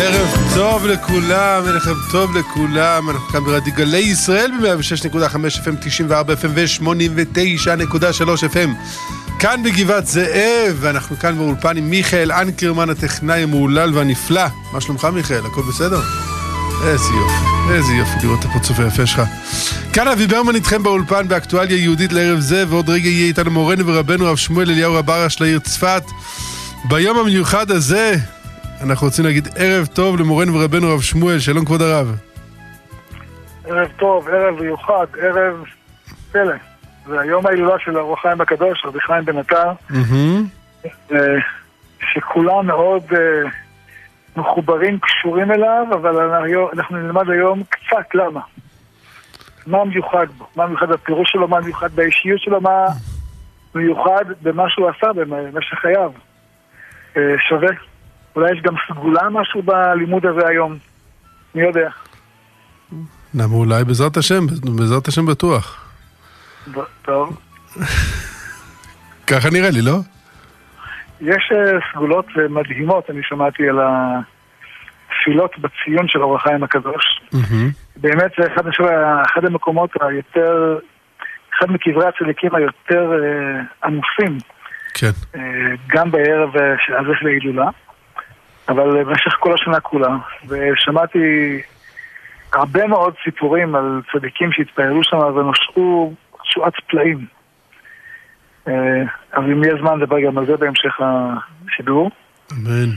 ערב טוב לכולם, ערב טוב לכולם, אנחנו כאן ברדיו גלי ישראל ב-106.5 FM, 94 FM ו-89.3 FM כאן בגבעת זאב, ואנחנו כאן באולפן עם מיכאל אנקרמן, הטכנאי המהולל והנפלא. מה שלומך מיכאל? הכל בסדר? איזה יופי, איזה יופי לראות את הפרצוף היפה שלך. כאן אבי ברמן איתכם באולפן באקטואליה יהודית לערב זה, ועוד רגע יהיה איתנו מורנו ורבנו הרב שמואל אליהו רברש לעיר צפת. ביום המיוחד הזה, אנחנו רוצים להגיד ערב טוב למורנו ורבנו הרב שמואל, שלום כבוד הרב. ערב טוב, ערב מיוחד, ערב פלא. זה היום ההילולה של אור החיים הקדוש, רבי חיים בן עטר, אה, שכולם מאוד אה, מחוברים, קשורים אליו, אבל אנחנו- אנחנו נלמד היום קצת למה. מה מיוחד בו, מה מיוחד בפירוש שלו, מה מיוחד באישיות שלו, מה מיוחד במה שהוא עשה במשך חייו. אה, שווה. אולי יש גם סגולה משהו בלימוד הזה היום, מי יודע. למה אולי בעזרת השם, בעזרת השם בטוח. טוב. ככה נראה לי, לא? יש אה, סגולות אה, מדהימות, אני שמעתי על התפילות בציון של אור החיים הקדוש. באמת זה אחד, אחד המקומות היותר, אחד מקברי הצדיקים היותר אה, עמוסים, כן. אה, גם בערב אה, ש- הזה של ההילולה, אבל אה, במשך כל השנה כולה. ושמעתי הרבה מאוד סיפורים על צדיקים שהתפעלו שם ונושעו תשועת פלאים. אה, אז אם יהיה זמן נדבר גם על זה בהמשך השידור. אמן.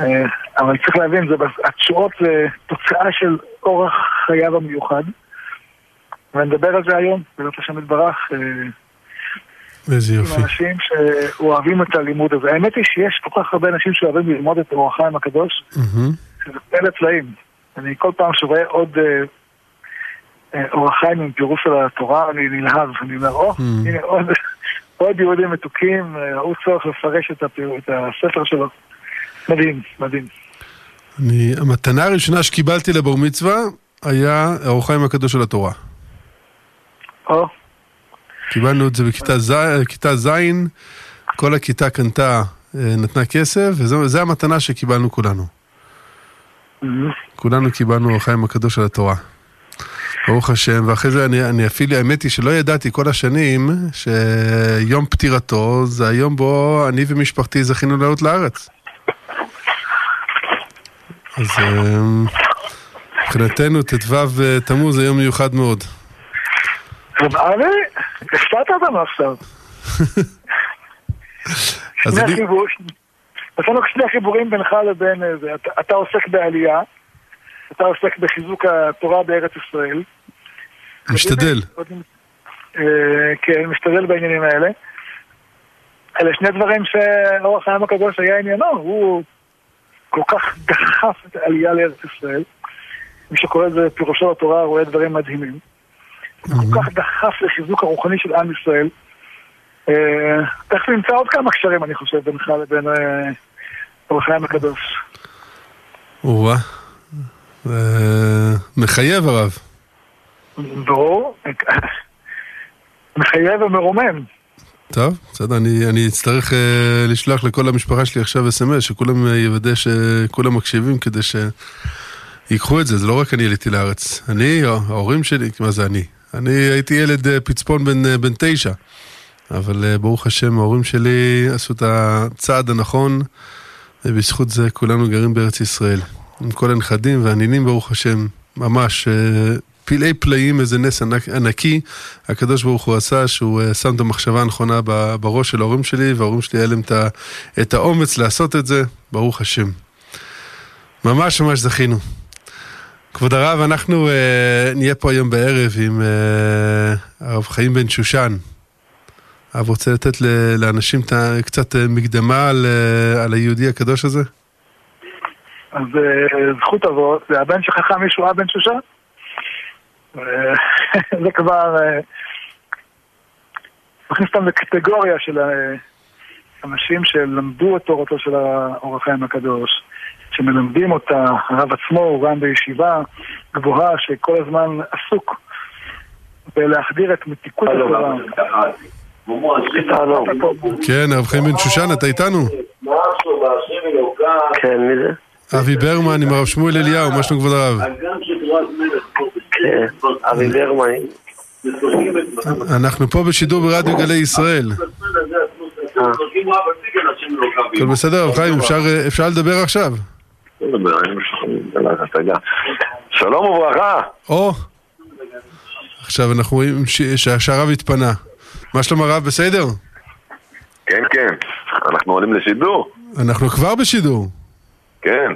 אה, אבל צריך להבין, התשואות זה תוצאה של אורח חייו המיוחד. ונדבר על זה היום, בעזרת השם יתברך, אה, איזה עם יופי. אנשים שאוהבים את הלימוד הזה. האמת היא שיש כל כך הרבה אנשים שאוהבים ללמוד את אור החיים הקדוש. שזה פלא פלאים. אני כל פעם שרואה עוד אה, אה, אור החיים עם פירוש של התורה, אני נלהב, אני אומר, או. הנה עוד, עוד יהודים מתוקים, אה, ראו צורך לפרש את, הפיר, את הספר שלו. מדהים, מדהים. אני, המתנה הראשונה שקיבלתי לבר מצווה היה האור חיים הקדוש של התורה. או, קיבלנו את זה בכיתה ז', כל הכיתה קנתה, אה, נתנה כסף, וזו המתנה שקיבלנו כולנו. mhm. כולנו קיבלנו חיים הקדוש של התורה. ברוך השם, ואחרי זה אני, אני אפילו, האמת היא שלא ידעתי כל השנים שיום פטירתו זה היום בו אני ומשפחתי זכינו לעלות לארץ. אז אה, מבחינתנו ט"ו אה, תמוז זה יום מיוחד מאוד. רב אבי, הפתעת אותנו עכשיו. שני אני, חיבור, יש לנו שני חיבורים בינך לבין אה, זה. אתה, אתה עוסק בעלייה, אתה עוסק בחיזוק התורה בארץ ישראל. משתדל. אה, כן, משתדל בעניינים האלה. אלה שני דברים שאור החיים הקדוש היה עניינו, הוא כל כך דחף את העלייה לארץ ישראל. מי שקורא לזה פירושו לתורה רואה דברים מדהימים. כל כך דחף לחיזוק הרוחני של עם ישראל. אה, תכף נמצא עוד כמה קשרים, אני חושב, בינך לבין אה, אור החיים הקדוש. או-אה. אה, מחייב הרב. ברור, מחייב ומרומם. טוב, בסדר, אני, אני אצטרך uh, לשלוח לכל המשפחה שלי עכשיו אס.אם.אס, שכולם uh, יוודא שכולם מקשיבים כדי שיקחו את זה, זה לא רק אני עליתי לארץ. אני, ההורים שלי, מה זה אני? אני הייתי ילד uh, פצפון בן, uh, בן תשע, אבל uh, ברוך השם, ההורים שלי עשו את הצעד הנכון, ובזכות זה כולנו גרים בארץ ישראל. עם כל הנכדים והנינים, ברוך השם, ממש. פלאי פלאים, איזה נס ענק, ענקי, הקדוש ברוך הוא עשה, שהוא שם את המחשבה הנכונה בראש של ההורים שלי, וההורים שלי היה להם את האומץ לעשות את זה, ברוך השם. ממש ממש זכינו. כבוד הרב, אנחנו uh, נהיה פה היום בערב עם uh, הרב חיים בן שושן. הרב רוצה לתת ל- לאנשים ה- קצת uh, מקדמה על, uh, על היהודי הקדוש הזה? אז אה, זכות אבות, זה הבן של חכם ישועה בן שושן. אה, זה כבר אה, מכניס אותם לקטגוריה של אה, אנשים שלמדו את תורתו של האור החיים הקדוש, שמלמדים אותה, הרב עצמו הוא גם בישיבה גבוהה שכל הזמן עסוק בלהחדיר את מתיקות התורה. כן, הרב חיים בן שושן, אתה איתנו? כן, מי זה? אבי ברמן עם הרב שמואל אליהו, מה שלום כבוד הרב? כן, אבי ברמן. אנחנו פה בשידור ברדיו גלי ישראל. הכל בסדר, חיים, אפשר לדבר עכשיו? שלום וברכה. או, עכשיו אנחנו רואים שהרב התפנה. מה שלום הרב, בסדר? כן, כן. אנחנו עולים לשידור. אנחנו כבר בשידור. כן.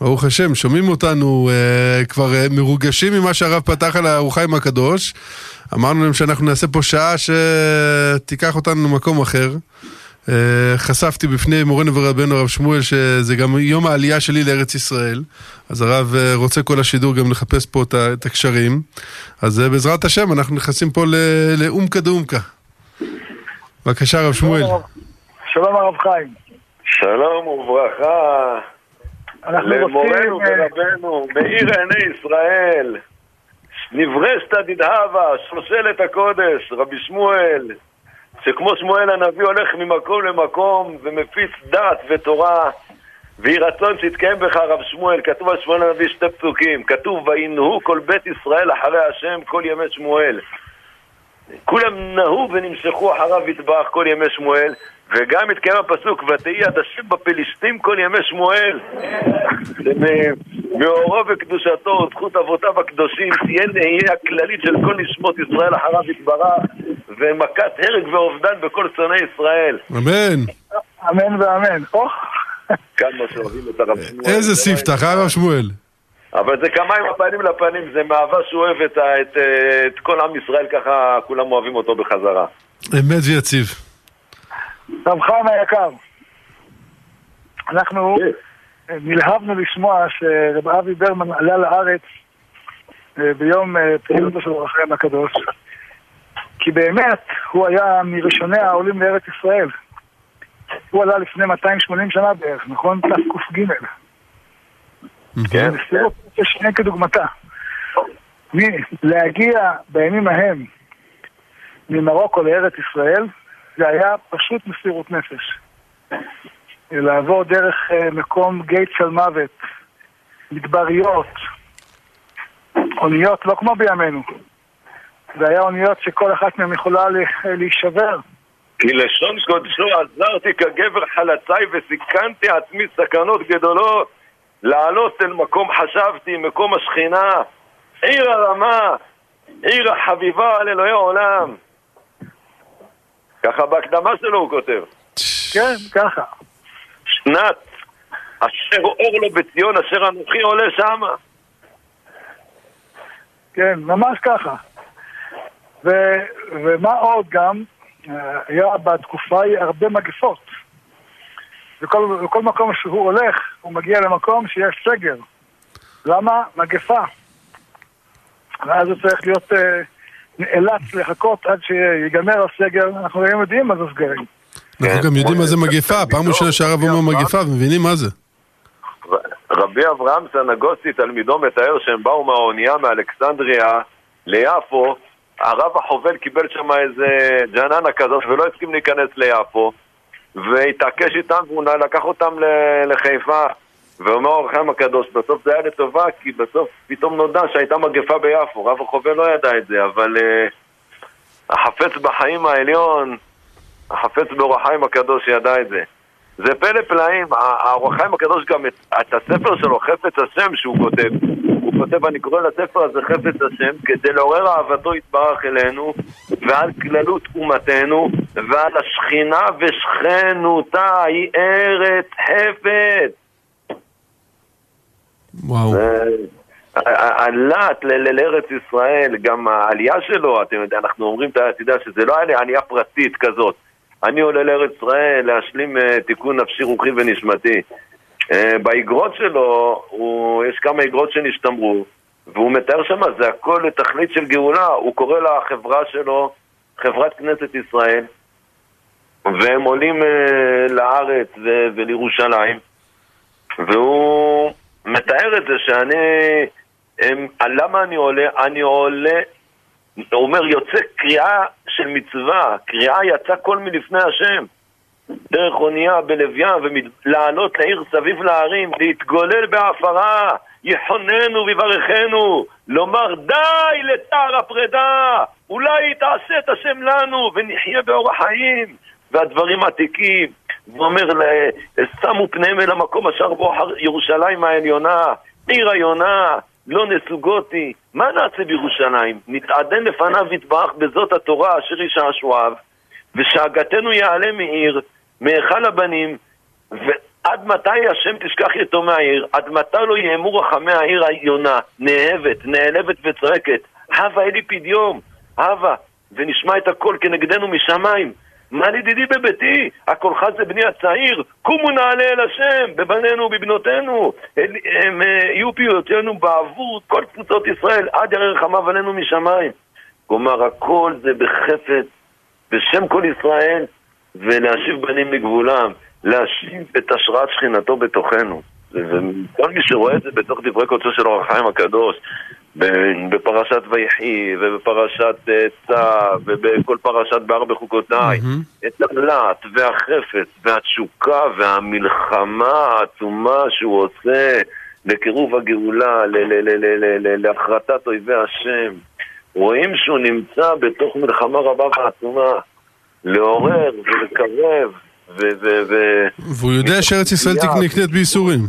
ברוך השם, שומעים אותנו אה, כבר אה, מרוגשים ממה שהרב פתח על הארוחיים הקדוש. אמרנו להם שאנחנו נעשה פה שעה שתיקח אותנו למקום אחר. אה, חשפתי בפני מורנו ורבנו הרב שמואל שזה גם יום העלייה שלי לארץ ישראל. אז הרב אה, רוצה כל השידור גם לחפש פה את הקשרים. אז אה, בעזרת השם אנחנו נכנסים פה לאומקה דאומקה. בבקשה הרב שמואל. שלום הרב חיים. שלום וברכה. למורנו ורבנו, מאיר עיני ישראל, נברשתא דדהבה, שושלת הקודש, רבי שמואל, שכמו שמואל הנביא הולך ממקום למקום ומפיץ דת ותורה, ויהי רצון שיתקיים בך רב שמואל, כתוב על שמואל הנביא שתי פסוקים, כתוב וינהו כל בית ישראל אחרי השם כל ימי שמואל. כולם נהו ונמשכו אחריו יטבח כל ימי שמואל, וגם התקיים הפסוק, ותהי עד השם בפלישתים כל ימי שמואל. מאורו וקדושתו וזכות אבותיו הקדושים, תהיה נהיה הכללית של כל נשמות ישראל אחריו יתברך, ומכת הרג ואובדן בכל שונאי ישראל. אמן. אמן ואמן. כמה שאוהבים את הרב שמואל. איזה ספתח, אה, הרב שמואל? אבל זה כמה עם הפנים לפנים, זה מאהבה שהוא אוהב את, את, את כל עם ישראל, ככה כולם אוהבים אותו בחזרה. אמת ויציב. רב חיים היקר, אנחנו כן. נלהבנו לשמוע שרב אבי ברמן עלה לארץ אה, ביום אה, פעילותו של רחם הקדוש, כי באמת הוא היה מראשוני העולים לארץ ישראל. הוא עלה לפני 280 שנה בערך, נכון? תק"ג. כן. יש שני כדוגמתה. להגיע בימים ההם ממרוקו לארץ ישראל, זה היה פשוט מסירות נפש. לעבור דרך אה, מקום גייט של מוות, מדבריות, אוניות, לא כמו בימינו. זה היה אוניות שכל אחת מהן יכולה להישבר. כי לשון קודשו עזרתי כגבר חלצי וסיכנתי עצמי סכנות גדולות. לעלות אל מקום חשבתי, מקום השכינה, עיר הרמה, עיר החביבה על אלוהי עולם. ככה בהקדמה שלו הוא כותב. כן, ככה. שנת אשר אור לו בציון, אשר אנוכי עולה שמה. כן, ממש ככה. ו, ומה עוד גם, אה, היה בתקופה ההיא הרבה מגפות. וכל, וכל מקום שהוא הולך, הוא מגיע למקום שיש סגר. למה? מגפה. ואז הוא צריך להיות... Uh, נאלץ לחכות עד שיגמר הסגר, אנחנו היום יודעים מה זה סגרים. אנחנו גם יודעים מה זה מגפה, פעם ראשונה שהרב אומר מגפה ומבינים מה זה. רבי אברהם סנגוסי, תלמידו, מתאר שהם באו מהאונייה מאלכסנדריה ליפו, הרב החובל קיבל שם איזה ג'ננה כזאת ולא הסכים להיכנס ליפו והתעקש איתם והוא לקח אותם לחיפה ואומר אור החיים הקדוש, בסוף זה היה לטובה, כי בסוף פתאום נודע שהייתה מגפה ביפו. רב החובל לא ידע את זה, אבל uh, החפץ בחיים העליון, החפץ באור החיים הקדוש ידע את זה. זה פלא פלאים, האור החיים הקדוש גם את, את הספר שלו, חפץ השם, שהוא כותב, כותב, אני קורא לספר הזה חפץ השם, כדי לעורר אהבתו יתברך אלינו, ועל כללות אומתנו, ועל השכינה ושכנותה, היא ארץ חפץ. וואו. הלהט לארץ ישראל, גם העלייה שלו, אתם יודעים, אנחנו אומרים, אתה יודע, שזה לא היה עלייה פרטית כזאת. אני עולה לארץ ישראל להשלים אה, תיקון נפשי, רוחי ונשמתי. אה, באגרות שלו, הוא, יש כמה אגרות שנשתמרו, והוא מתאר שם, זה הכל לתכלית של גאולה. הוא קורא לחברה שלו חברת כנסת ישראל, והם עולים אה, לארץ ולירושלים, והוא... מתאר את זה שאני... הם, למה אני עולה? אני עולה, הוא אומר, יוצא קריאה של מצווה, קריאה יצא כל מלפני השם. דרך אונייה בלוויין ולעלות לעיר סביב להרים, להתגולל בהפרה, יחוננו ויברכנו, לומר די לתער הפרידה, אולי תעשה את השם לנו ונחיה באורח חיים, והדברים עתיקים. הוא אומר, שמו פניהם אל המקום אשר בו ירושלים העליונה, עיר היונה, לא נסוגותי. מה נעשה בירושלים? נתעדן לפניו יתברך בזאת התורה אשר ישעשועיו, ושאגתנו יעלה מעיר, מהיכל הבנים, ועד מתי השם תשכח יתום מהעיר? עד מתי לא יאמרו רחמי העיר היונה, נאהבת, נעלבת וצועקת? הווה אלי פדיום, הווה, ונשמע את הקול כנגדנו משמיים. מה לדידי בביתי? הקולך זה בני הצעיר, קומו נעלה אל השם, בבנינו ובבנותינו, הם אה, יהיו פיותינו בעבור כל קבוצות ישראל, עד ירא רחמיו עלינו משמיים. כלומר, הכל זה בחפץ, בשם כל ישראל, ולהשיב בנים לגבולם, להשיב את השראת שכינתו בתוכנו. וכל מי שרואה את זה בתוך דברי קודשו של אור החיים הקדוש, בפרשת ויחי, ובפרשת אה, צא, ובכל פרשת בהר בחוקותיי, את הלהט והחפץ והתשוקה והמלחמה העצומה שהוא עושה לקירוב הגאולה, להכרתת אויבי השם. רואים שהוא נמצא בתוך מלחמה רבה ועצומה, לעורר ולקרב ו... והוא יודע שארץ ישראל נקנית בייסורים.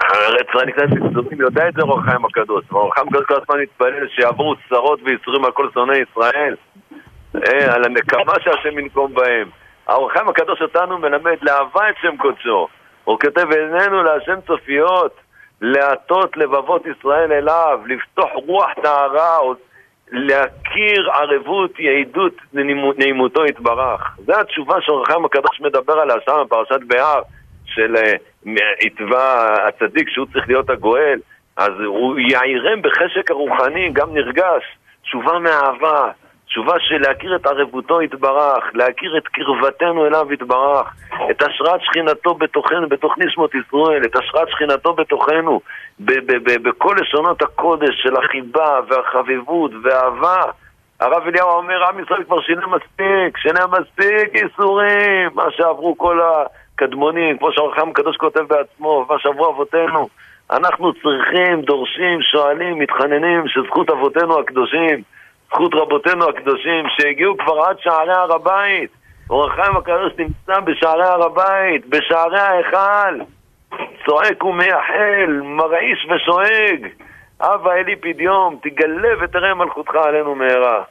הארץ ישראל נקנית בייסורים, יודע את זה אור החיים הקדוש. ואור החיים הקדוש כל הזמן מתפלל שיעברו צרות וייסורים על כל שונאי ישראל, אה, על הנקמה שהשם ינקום בהם. האור החיים הקדוש אותנו מלמד לאהבה את שם קודשו. הוא כותב עינינו להשם צופיות, להטות לבבות ישראל אליו, לפתוח רוח טהרה, להכיר ערבות, יעידות, נעימותו יתברך. זו התשובה שאורחם הקדוש מדבר עליה שם בפרשת בהר, של עטווה אה, הצדיק שהוא צריך להיות הגואל. אז הוא יעירם בחשק הרוחני, גם נרגש, תשובה מאהבה, תשובה של להכיר את ערבותו יתברך, להכיר את קרבתנו אליו יתברך, את השראת שכינתו בתוכנו, בתוך נשמות ישראל, את השראת שכינתו בתוכנו, בכל לשונות הקודש של החיבה והחביבות והאהבה. הרב אליהו אומר, עם ישראל כבר שינה מספיק, שינה מספיק ייסורים, מה שעברו כל הקדמונים, כמו שהרחם הקדוש כותב בעצמו, מה שעברו אבותינו. אנחנו צריכים, דורשים, שואלים, מתחננים שזכות אבותינו הקדושים זכות רבותינו הקדושים שהגיעו כבר עד שערי הר הבית. אור החיים הקדוש נמצא בשערי הר הבית, בשערי ההיכל. צועק ומייחל, מרעיש ושואג. אבא אלי פדיום, תגלה ותראה מלכותך עלינו מהרה.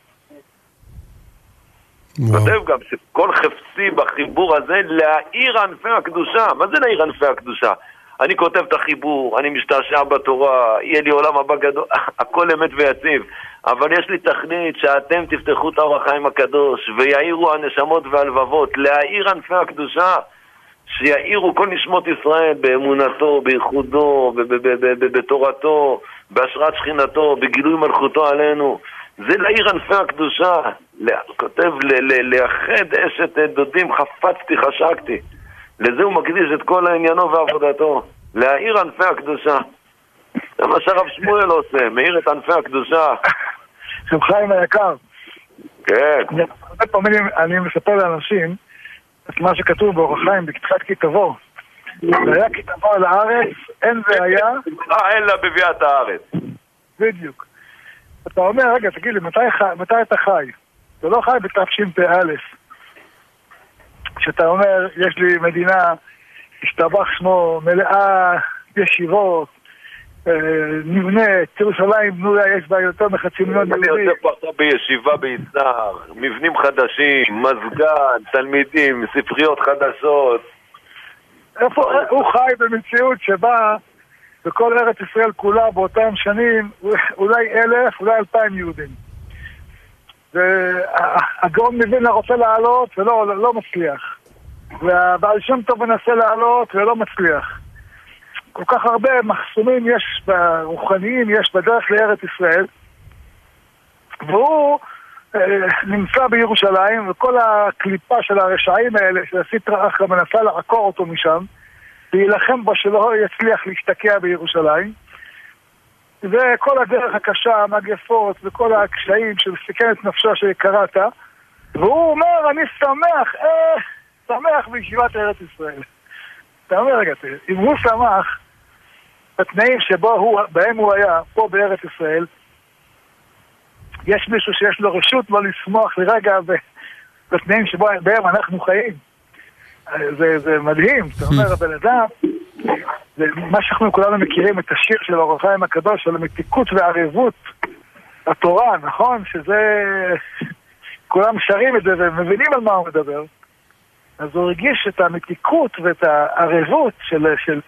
כותב גם שכל חפצי בחיבור הזה להאיר ענפי הקדושה. מה זה להאיר ענפי הקדושה? אני כותב את החיבור, אני משתעשע בתורה, יהיה לי עולם הבא גדול, הכל אמת ויציב. אבל יש לי תכנית שאתם תפתחו את האור החיים הקדוש ויעירו הנשמות והלבבות, להאיר ענפי הקדושה, שיעירו כל נשמות ישראל באמונתו, בייחודו, בתורתו, בהשראת שכינתו, בגילוי מלכותו עלינו. זה להאיר ענפי הקדושה. כותב, לאחד אשת דודים חפצתי, חשקתי. לזה הוא מקדיש את כל עניינו ועבודתו. להאיר ענפי הקדושה. זה מה שהרב שמואל עושה, מאיר את ענפי הקדושה. רב חיים היקר. כן. הרבה פעמים אני מספר לאנשים את מה שכתוב באורח חיים בכתחת כתבו. והיה כתבו על הארץ, אין והיה... אה, אין לה בביאת הארץ. בדיוק. אתה אומר, רגע, תגיד לי, מתי אתה חי? אתה לא חי בתשפ"א. כשאתה אומר, יש לי מדינה, השתבח שמו, מלאה ישיבות, אה, נבנית, ירושלים בנויה, יש בה יותר מחצי מיליון יהודים. אני יוצא פה בישיבה ביצהר, מבנים חדשים, מזגן, תלמידים, ספריות חדשות. איפה, הוא חי במציאות שבה בכל ארץ ישראל כולה באותם שנים אולי אלף, אולי אלפיים יהודים. והגאון מווילנה רוצה לעלות ולא לא מצליח. והבעל שם טוב מנסה לעלות ולא מצליח. כל כך הרבה מחסומים יש ברוחניים, יש בדרך לארץ ישראל, והוא אה, נמצא בירושלים, וכל הקליפה של הרשעים האלה, של הסטרא אחרא, מנסה לעקור אותו משם, להילחם בו שלא יצליח להשתקע בירושלים. וכל הדרך הקשה, המגפות וכל הקשיים שמסכן את נפשו שקראת, והוא אומר, אני שמח, אה, שמח בישיבת ארץ ישראל. אתה אומר, רגע, אם הוא שמח בתנאים שבו הוא, היה, פה בארץ ישראל, יש מישהו שיש לו רשות לא לשמוח לרגע בתנאים שבהם אנחנו חיים. זה, זה מדהים, אתה אומר, הבן אדם, זה מה שאנחנו כולנו מכירים, את השיר של אור החיים הקדוש, על המתיקות והערבות התורה, נכון? שזה... כולם שרים את זה ומבינים על מה הוא מדבר. אז הוא הרגיש את המתיקות ואת הערבות של, של,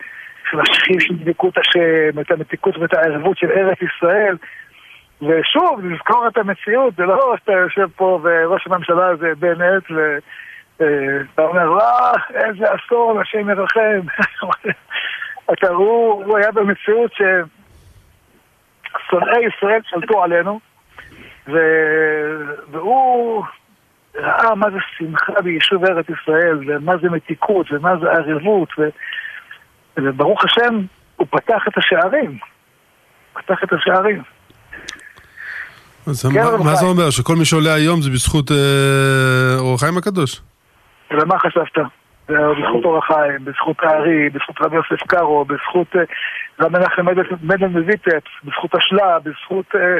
של השכיב של דבקות השם, את המתיקות ואת הערבות של ארץ ישראל. ושוב, לזכור את המציאות, זה לא שאתה יושב פה וראש הממשלה זה בנט ואתה אומר, וואה, איזה אסון, השם ירחם. אתה, הוא, הוא היה במציאות ששונאי ישראל שלטו עלינו, ו... והוא ראה מה זה שמחה ביישוב ארץ ישראל, ומה זה מתיקות, ומה זה ערבות, ו... וברוך השם, הוא פתח את השערים. פתח את השערים. אז כן, מה, מה זה אומר? שכל מי שעולה היום זה בזכות אה, אור החיים הקדוש? ומה חשבת? בזכות אור החיים, בזכות הארי, בזכות רבי יוסף קארו, בזכות אה, רבי מנחם מדן מזיטץ, בזכות השלה, בזכות אה,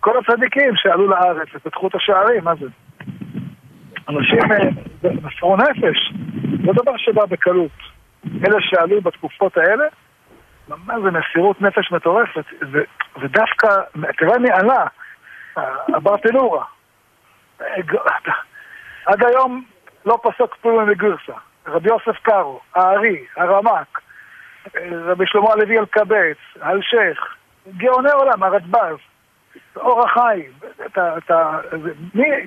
כל הצדיקים שעלו לארץ ופתחו את השערים, מה זה? אנשים אה, מסרו נפש, לא דבר שבא בקלות. אלה שעלו בתקופות האלה, ממש זה מסירות נפש מטורפת, ודווקא, תראה מי עלה, הברטנורה. עד היום לא פסוק פלומה מגרסה. רבי יוסף קארו, הארי, הרמק, רבי שלמה הלוי אלקבץ, אלשיך, גאוני עולם, הרדב"ז, אור החיים,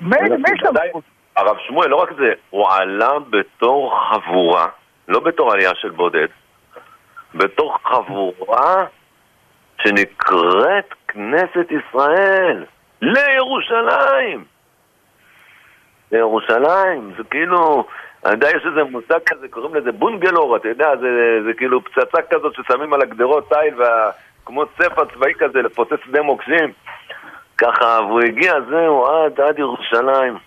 מי יש לנו? הרב שמואל, לא רק זה, הוא עלה בתור חבורה, לא בתור עלייה של בודד, בתור חבורה שנקראת כנסת ישראל לירושלים. לירושלים, זה כאילו, אני יודע, יש איזה מושג כזה, קוראים לזה בונגלור, אתה יודע, זה, זה כאילו פצצה כזאת ששמים על הגדרות תיל, כמו צפה צבאי כזה לפוצץ שדה מוקשים. ככה, והוא הגיע, זהו, עד, עד ירושלים.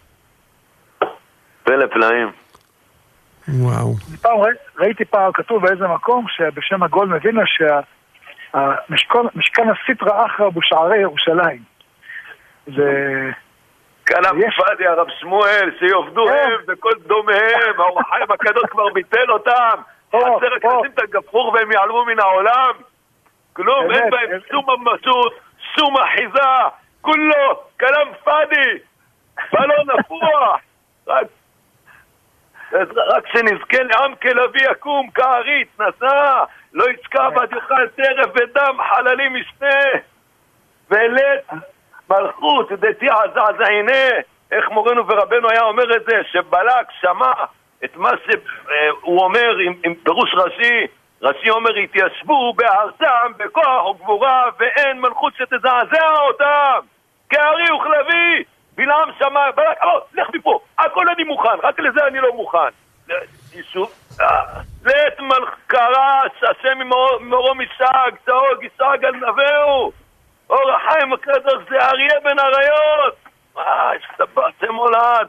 פלא פלאים. וואו. פעם ראיתי פעם, כתוב באיזה מקום, שבשם הגול מבינה שהמשכן הסיטרא אחרא בשערי ירושלים. ו... כלאם פאדי הרב שמואל, שיעבדו כן. הם וכל דומיהם, האור החיים הקדוש כבר ביטל אותם. חסר רק לשים את הגפרור והם יעלמו מן העולם. כלום, אין בהם שום ממשות, שום אחיזה, כולו, כלאם פאדי, בלון הפוח. רק שנזכה לעם כלביא יקום, כארי התנשא, לא יצקע בת יאכל טרף ודם חללים משנה. ולית מלכות דתיה זעזעיני, איך מורנו ורבנו היה אומר את זה, שבלק שמע את מה שהוא אומר עם, עם פירוש ראשי, רש"י אומר, התיישבו בארצם בכוח וגבורה ואין מלכות שתזעזע אותם. כארי וכלבי בלעם שמע, ברק, לא, לך מפה, הכל אני מוכן, רק לזה אני לא מוכן. יישוב, לית מלך קרש, השם ממורו משג, צהוג, ישג על נביאו אור החיים הקדוש זה אריה בן אריות. וואי, שתבעתם מולד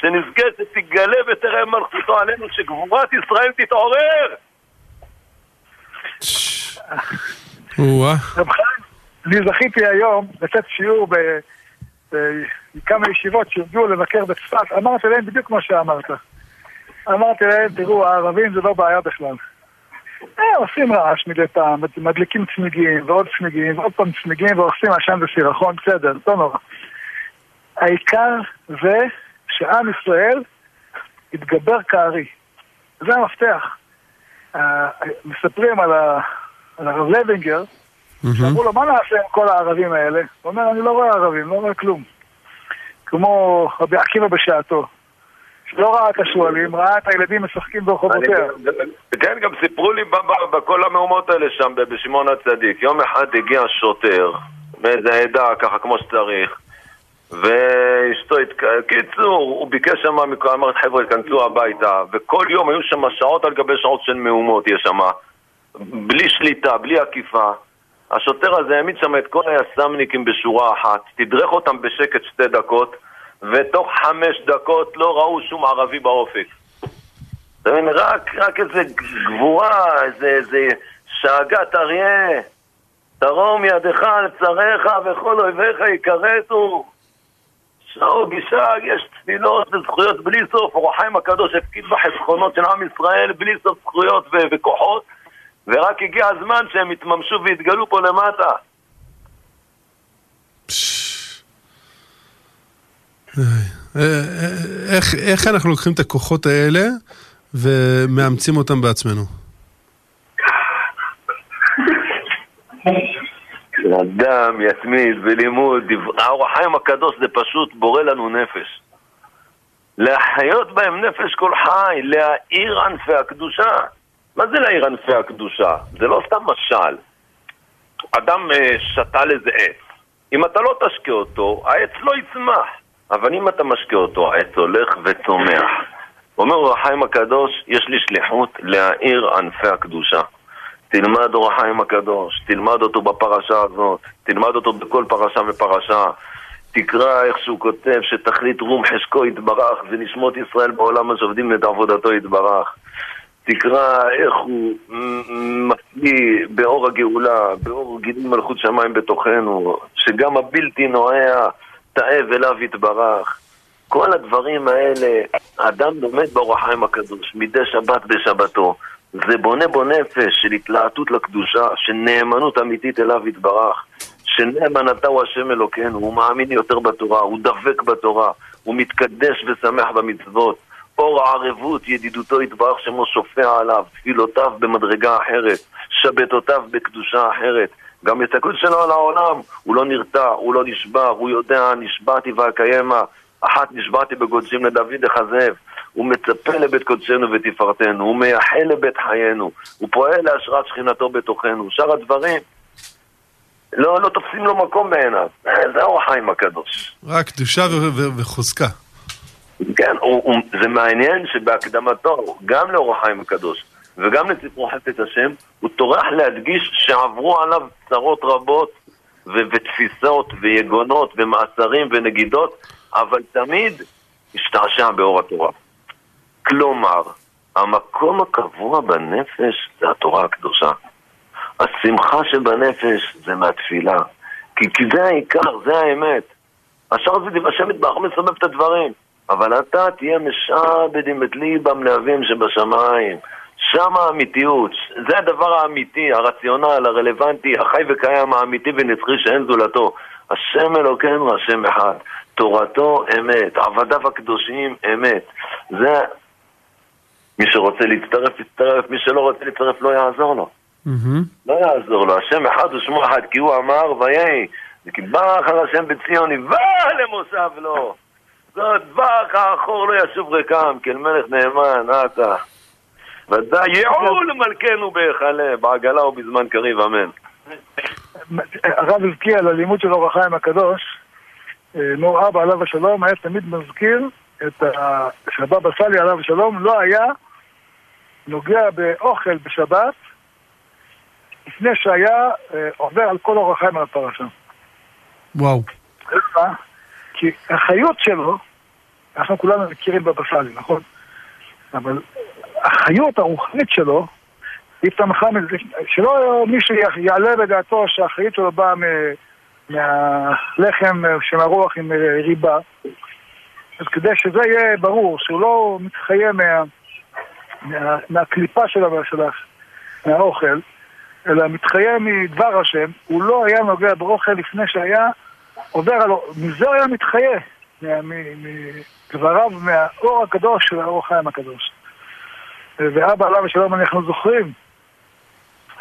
שנזכה שתגלה ותראה מלכותו עלינו שגבורת ישראל תתעורר. אני זכיתי היום לתת שיעור בכמה ישיבות שהגיעו לבקר בצפת, אמרתי להם בדיוק כמו שאמרת. אמרתי להם, תראו, הערבים זה לא בעיה בכלל. אה, עושים רעש מדי פעם, מדליקים צמיגים ועוד צמיגים ועוד פעם צמיגים ועושים עשן וסירחון, בסדר, לא נורא. העיקר זה שעם ישראל יתגבר כארי. זה המפתח. מספרים על הרב לוינגר, שאמרו לו, מה נעשה עם כל הערבים האלה? הוא אומר, אני לא רואה ערבים, לא רואה כלום. כמו רבי עקיבא בשעתו. לא ראה את השועלים, ראה את הילדים משחקים ברחובותיה. כן, גם סיפרו לי בכל המהומות האלה שם, בשמעון הצדיק. יום אחד הגיע שוטר מאיזה עדה, ככה כמו שצריך, ואשתו, קיצור, הוא ביקש שם, אמרת חבר'ה, כנסו הביתה, וכל יום היו שם שעות על גבי שעות של מהומות, יש שם, בלי שליטה, בלי עקיפה. השוטר הזה העמיד שם את כל היס"מניקים בשורה אחת, תדרך אותם בשקט שתי דקות, ותוך חמש דקות לא ראו שום ערבי באופק. אתה מבין, רק, רק איזה גבורה, איזה, איזה שאגת אריה, תרום ידך על צריך וכל אויביך יכרתו. שאו גישג, יש תפילות וזכויות בלי סוף, החיים הקדוש הפקיד בחסכונות של עם ישראל בלי סוף זכויות וכוחות, ורק הגיע הזמן שהם יתממשו ויתגלו פה למטה. אה, אה, איך, איך אנחנו לוקחים את הכוחות האלה ומאמצים אותם בעצמנו? אדם יתמיד בלימוד, האור החיים הקדוש זה פשוט בורא לנו נפש. להחיות בהם נפש כל חי, להאיר ענפי הקדושה. מה זה להאיר ענפי הקדושה? זה לא סתם משל. אדם אה, שתל איזה עץ. אם אתה לא תשקה אותו, העץ לא יצמח. אבל אם אתה משקה אותו, העץ הולך וצומח. אומר אור החיים הקדוש, יש לי שליחות להאיר ענפי הקדושה. תלמד אור החיים הקדוש, תלמד אותו בפרשה הזאת, תלמד אותו בכל פרשה ופרשה. תקרא איך שהוא כותב שתכלית רום חשקו יתברך ונשמות ישראל בעולם השובדים את עבודתו יתברך. תקרא איך הוא מפליא באור הגאולה, באור גידול מלכות שמיים בתוכנו, שגם הבלתי נועע תאב אליו יתברך. כל הדברים האלה, אדם לומד באור החיים הקדוש, מדי שבת בשבתו. זה בונה בו נפש של התלהטות לקדושה, של נאמנות אמיתית אליו יתברך, שנאמנתה הוא השם אלוקינו, הוא מאמין יותר בתורה, הוא דבק בתורה, הוא מתקדש ושמח במצוות. אור הערבות, ידידותו יתברך שמו שופע עליו, תפילותיו במדרגה אחרת, שבתותיו בקדושה אחרת. גם הסתכלות שלו על העולם, הוא לא נרתע, הוא לא נשבר, הוא יודע, נשבעתי ואקיימה, אחת נשבעתי בקודשים לדוד אחזב. הוא מצפה לבית קודשנו ותפארתנו, הוא מייחל לבית חיינו, הוא פועל להשראת שכינתו בתוכנו. שאר הדברים לא, לא תופסים לו מקום בעיניו. זה אור החיים הקדוש. רק קדושה וחוזקה. כן, הוא, הוא, זה מעניין שבהקדמתו, גם לאור החיים הקדוש וגם לספרו חפץ השם, הוא טורח להדגיש שעברו עליו צרות רבות ו- ותפיסות ויגונות ומעצרים ונגידות, אבל תמיד השתעשע באור התורה. כלומר, המקום הקבוע בנפש זה התורה הקדושה. השמחה שבנפש זה מהתפילה. כי, כי זה העיקר, זה האמת. השאר זה השם יתברך מסובב את הדברים. אבל אתה תהיה משעבדים את ליבם להבין שבשמיים. שם האמיתיות, זה הדבר האמיתי, הרציונל, הרלוונטי, החי וקיים, האמיתי ונצחי שאין זולתו. השם אלוקינו, השם אחד. תורתו אמת, עבדיו הקדושים אמת. זה מי שרוצה להצטרף, יצטרף, מי שלא רוצה להצטרף לא יעזור לו. לא יעזור לו, השם אחד ושמו אחד, כי הוא אמר, ויהי, וכי ברך על השם בציון, יבא למוסף לו. זאת ברך האחור לא ישוב ריקם, כאל מלך נאמן, אתה. ודאי יעול מלכנו בהיכלה, בעגלה ובזמן קריב, אמן. הרב הזכיר על הלימוד של אור החיים הקדוש, מור אבא עליו השלום היה תמיד מזכיר את ה... שהבבא סאלי עליו השלום לא היה נוגע באוכל בשבת לפני שהיה אה, עובר על כל אורח חיים על הפרשה. וואו. כי החיות שלו, אנחנו כולנו מכירים בבא סאלי, נכון? אבל החיות הרוחנית שלו, שלא מישהו יעלה בדעתו שהחיות שלו באה מהלחם של הרוח עם ריבה, אז כדי שזה יהיה ברור, שהוא לא מתחיה מה, מה, מהקליפה של, של, מהאוכל, אלא מתחיה מדבר השם, הוא לא היה נוגע באוכל לפני שהיה עובר על... מזה הוא היה מתחיה, מדבריו, מהאור הקדוש של האור החיים הקדוש. ואבא עליו השלום אנחנו זוכרים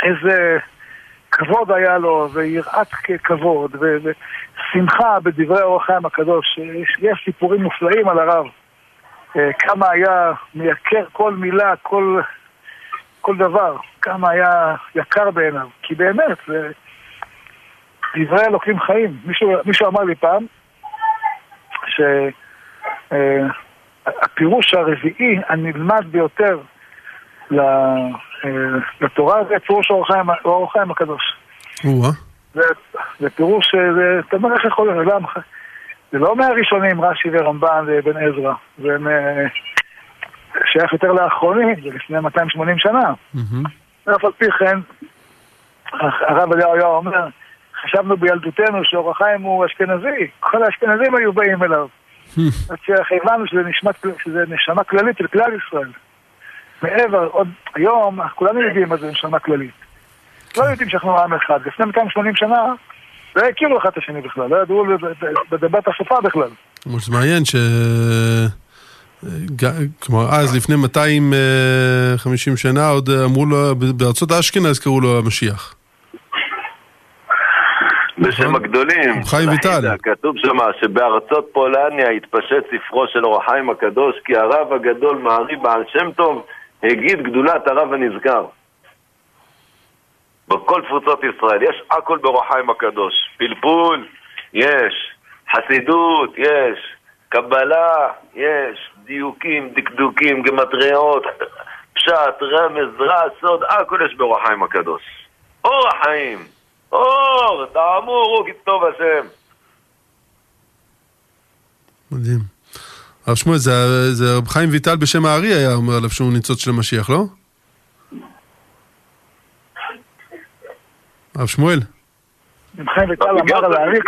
איזה כבוד היה לו, ויראת כבוד, ושמחה בדברי אור החיים הקדוש. יש סיפורים מופלאים על הרב. אה, כמה היה מייקר כל מילה, כל, כל דבר, כמה היה יקר בעיניו. כי באמת, זה דברי אלוקים חיים. מישהו, מישהו אמר לי פעם, שהפירוש אה, הרביעי הנלמד ביותר לתורה זה פירוש אור החיים הקדוש. זה פירוש, אתה אומר איך יכול להיות אדם זה לא מהראשונים, רש"י ורמב"ן ובן עזרא. זה שייך יותר לאחרונים, זה לפני 280 שנה. ואף על פי כן, הרב אליהו היה אומר, חשבנו בילדותנו שאור החיים הוא אשכנזי, כל האשכנזים היו באים אליו. עד שהבנו שזה, שזה נשמה כללית של כלל ישראל. מעבר, עוד היום, כולנו יודעים מה זה נשמה כללית. לא יודעים שאנחנו עם אחד. לפני 280 שנה, לא הכירו אחד את השני בכלל, לא ידעו לדבר את השפה בכלל. זה מעניין ש... כלומר, אז לפני 250 שנה עוד אמרו לו, בארצות אשכנז קראו לו המשיח. בשם נכון. הגדולים. חיים ויטל. כתוב שם שבארצות פולניה התפשט ספרו של אור החיים הקדוש, כי הרב הגדול מערי בעל שם טוב הגיד גדולת הרב הנזכר. בכל תפוצות ישראל, יש הכל באור החיים הקדוש. פלפול, יש. חסידות, יש. קבלה, יש. דיוקים, דקדוקים, גמטריות, פשט, רמז, רע, סוד, הכל יש באור החיים הקדוש. אור החיים. אור, תאמורו כתוב השם. מדהים. הרב שמואל, זה, זה רב חיים ויטל בשם הארי היה אומר עליו שהוא ניצוץ של המשיח, לא? הרב שמואל. רב חיים ויטל אמר על הארי.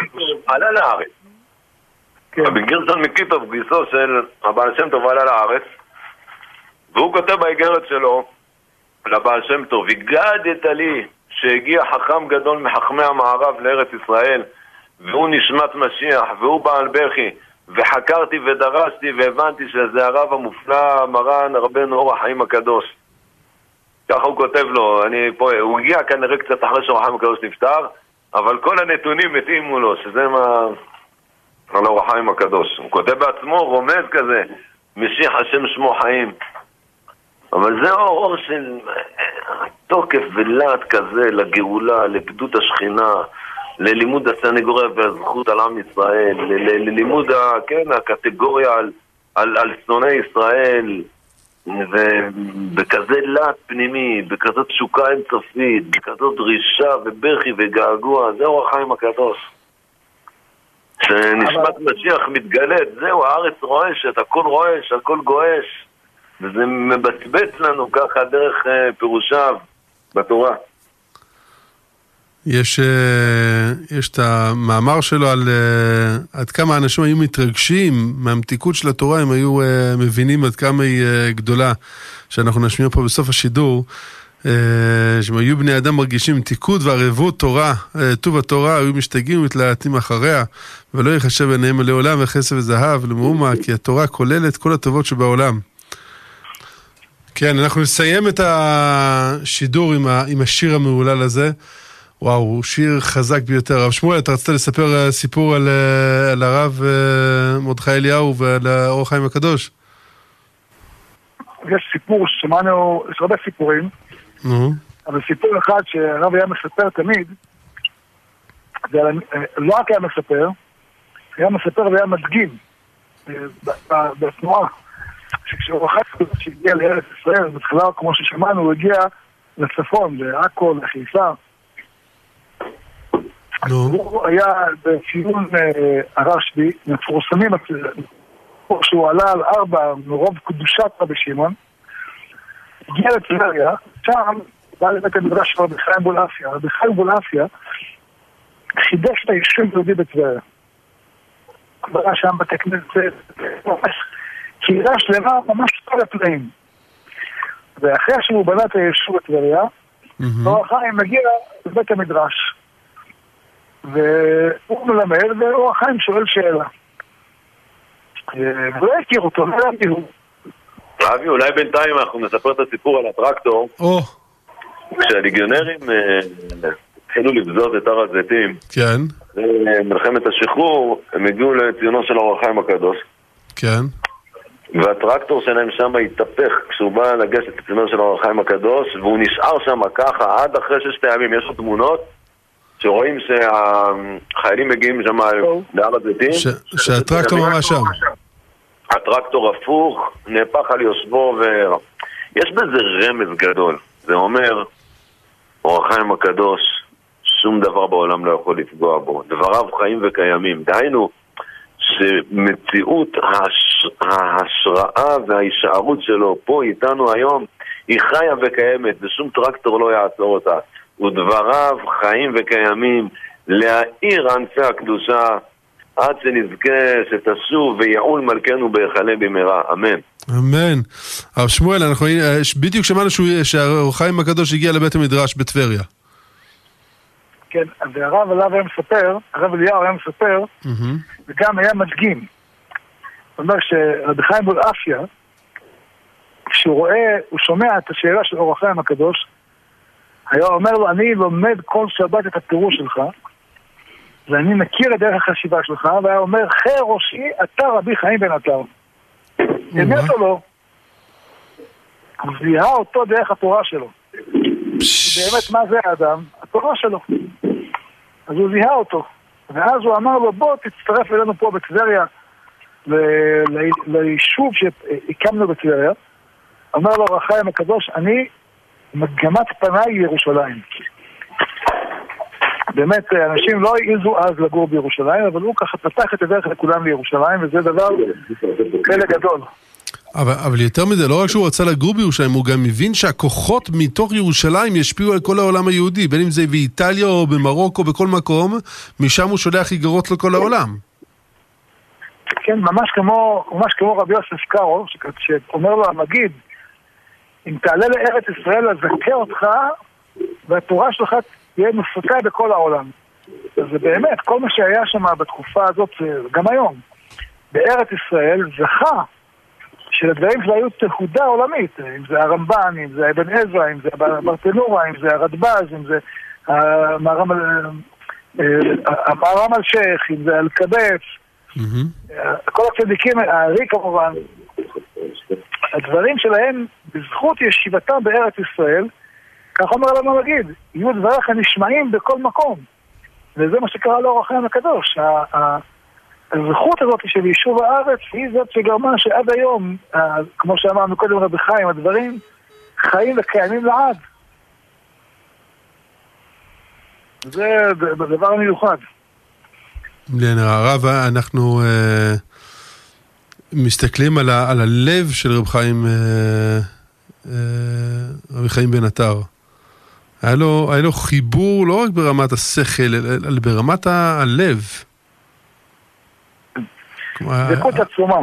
עלה לארץ. כן. רבי גרשון מקיטוב, גיסו של הבעל שם טוב עלה לארץ, והוא כותב באיגרת שלו לבעל שם טוב, הגדת לי שהגיע חכם גדול מחכמי המערב לארץ ישראל, והוא נשמת משיח, והוא בעל בכי, וחקרתי ודרשתי והבנתי שזה הרב המופלא, מרן רבנו אור החיים הקדוש. ככה הוא כותב לו, אני פה, הוא הגיע כנראה קצת אחרי שאור החיים הקדוש נפטר, אבל כל הנתונים התאימו לו, שזה מה... על אור החיים הקדוש. הוא כותב בעצמו, רומז כזה, משיח השם שמו חיים. אבל זה אור, אור של תוקף ולהט כזה לגאולה, לגדות השכינה, ללימוד הסנגוריה והזכות על עם ישראל, ללימוד, כן, הקטגוריה על, על, על שונאי ישראל, ובכזה להט פנימי, בכזאת תשוקה אינסופית, בכזאת דרישה ובכי וגעגוע, זה אור החיים הקדוש. שנשמת משיח מתגלית, זהו, הארץ רועשת, הכל רועש, הכל גועש. וזה מבצבץ לנו ככה דרך uh, פירושיו בתורה. יש, uh, יש את המאמר שלו על uh, עד כמה אנשים היו מתרגשים מהמתיקות של התורה, הם היו uh, מבינים עד כמה היא גדולה, שאנחנו נשמיע פה בסוף השידור. שהם היו בני אדם מרגישים מתיקות וערבות תורה, טוב התורה, היו משתגעים ומתלהטים אחריה, ולא יחשב עיניהם לעולם וכסף וזהב למאומה, כי התורה כוללת כל הטובות שבעולם. כן, אנחנו נסיים את השידור עם השיר המהולל הזה. וואו, הוא שיר חזק ביותר. הרב שמואל, אתה רצית לספר אה, סיפור על, אה, על הרב אה, מרדכי אליהו ועל אור החיים הקדוש? יש סיפור ששמענו, יש הרבה סיפורים, נו. אבל סיפור אחד שהרב היה מספר תמיד, זה לא רק היה מספר, היה מספר והיה מדגים בתנועה. שכשהוא אחר שהגיע לארץ ישראל, בתחילה, כמו ששמענו, הוא הגיע לצפון, לעכו, לחיפה. נו. הוא היה בציון אה, הרשב"י, מפורסמים, שהוא עלה על ארבע מרוב קדושת רבי שמעון, הגיע לטבריה, שם בא לבית המדרש של רבי חיים בולעפיה. רבי חיים בולעפיה חידש את היישוב היהודי בטבריה. בא שם בתי כנסת, קהילה שלמה ממש כל הפלאים. ואחרי שהוא בנה את היישוב בטבריה, אור החיים מגיע לבית המדרש. והוא מלמד, ואור החיים שואל שאלה. והוא לא הכיר אותו, לא ידעתי הוא. אבי, אולי בינתיים אנחנו נספר את הסיפור על הטרקטור. כשהליגיונרים אה, התחילו לבזוז את הר הזיתים, כן. מלחמת השחרור, הם הגיעו לציונו של אור החיים הקדוש. כן. והטרקטור שלהם שם התהפך כשהוא בא לגשת לציונו של אור החיים הקדוש, והוא נשאר שם ככה עד אחרי ששת הימים. יש לו תמונות שרואים שהחיילים מגיעים שם להר הזיתים. שהטרקטור ממש שם. הטרקטור הפוך, נהפך על יושבו ו... יש בזה רמז גדול. זה אומר, אור החיים הקדוש, שום דבר בעולם לא יכול לפגוע בו. דבריו חיים וקיימים. דהיינו, שמציאות ההש... ההשראה וההישארות שלו פה איתנו היום היא חיה וקיימת ושום טרקטור לא יעצור אותה. ודבריו חיים וקיימים להאיר ענפי הקדושה עד שנזכה שתשוב ויעול מלכנו בהיכלה במהרה, אמן. אמן. הרב שמואל, אנחנו בדיוק שמענו שהאור חיים הקדוש הגיע לבית המדרש בטבריה. כן, והרב עליו היה מספר, הרב אליהו היה מספר, וגם היה מדגים. הוא אומר שרבי חיים בולעפיה, כשהוא רואה, הוא שומע את השאלה של אור החיים הקדוש, היה אומר לו, אני לומד כל שבת את הפירוש שלך, ואני מכיר את דרך החשיבה שלך, והיה אומר, חי ראשי, אתה רבי חיים בן עטר. אמת או לא? זיהה אותו דרך התורה שלו. באמת, מה זה האדם? התורה שלו. אז הוא זיהה אותו. ואז הוא אמר לו, בוא תצטרף אלינו פה בטבריה, ליישוב שהקמנו בטבריה. אמר לו רחיים הקדוש, אני מגמת פניי ירושלים. באמת, אנשים לא העזו אז לגור בירושלים, אבל הוא ככה פתח את הדרך לכולם לירושלים, וזה דבר פלא גדול. אבל, אבל יותר מזה, לא רק שהוא רצה לגור בירושלים, הוא גם מבין שהכוחות מתוך ירושלים ישפיעו על כל העולם היהודי, בין אם זה באיטליה או במרוקו, בכל מקום, משם הוא שולח איגרות לכל העולם. כן, ממש כמו, ממש כמו רבי יוסף קארו, שאומר לו המגיד, אם תעלה לארץ ישראל, אזכה אותך, והתורה שלך תהיה מפוצה בכל העולם. זה באמת, כל מה שהיה שם בתקופה הזאת, גם היום, בארץ ישראל, זכה שלדברים שלו היו תהודה עולמית, אם זה הרמב"ן, אם זה אבן עזרא, אם זה ברטנורה, אם זה הרדב"ז, אם זה המערם אלשיך, אם זה אלקבץ, כל הצדיקים, הארי כמובן, הדברים שלהם, בזכות ישיבתם בארץ ישראל, כך אומר לנו המגיד, יהיו דבריך נשמעים בכל מקום. וזה מה שקרה לאור החיים הקדוש. הזכות הזאת של יישוב הארץ היא זאת שגרמה שעד היום, כמו שאמרנו קודם רבי חיים, הדברים חיים וקיימים לעד. זה דבר מיוחד. כן, הרב, אנחנו uh, מסתכלים על, ה, על הלב של רב חיים, uh, uh, רבי חיים בן עטר. היה לו, היה לו חיבור לא רק ברמת השכל, אלא ברמת הלב. דקות עצומה.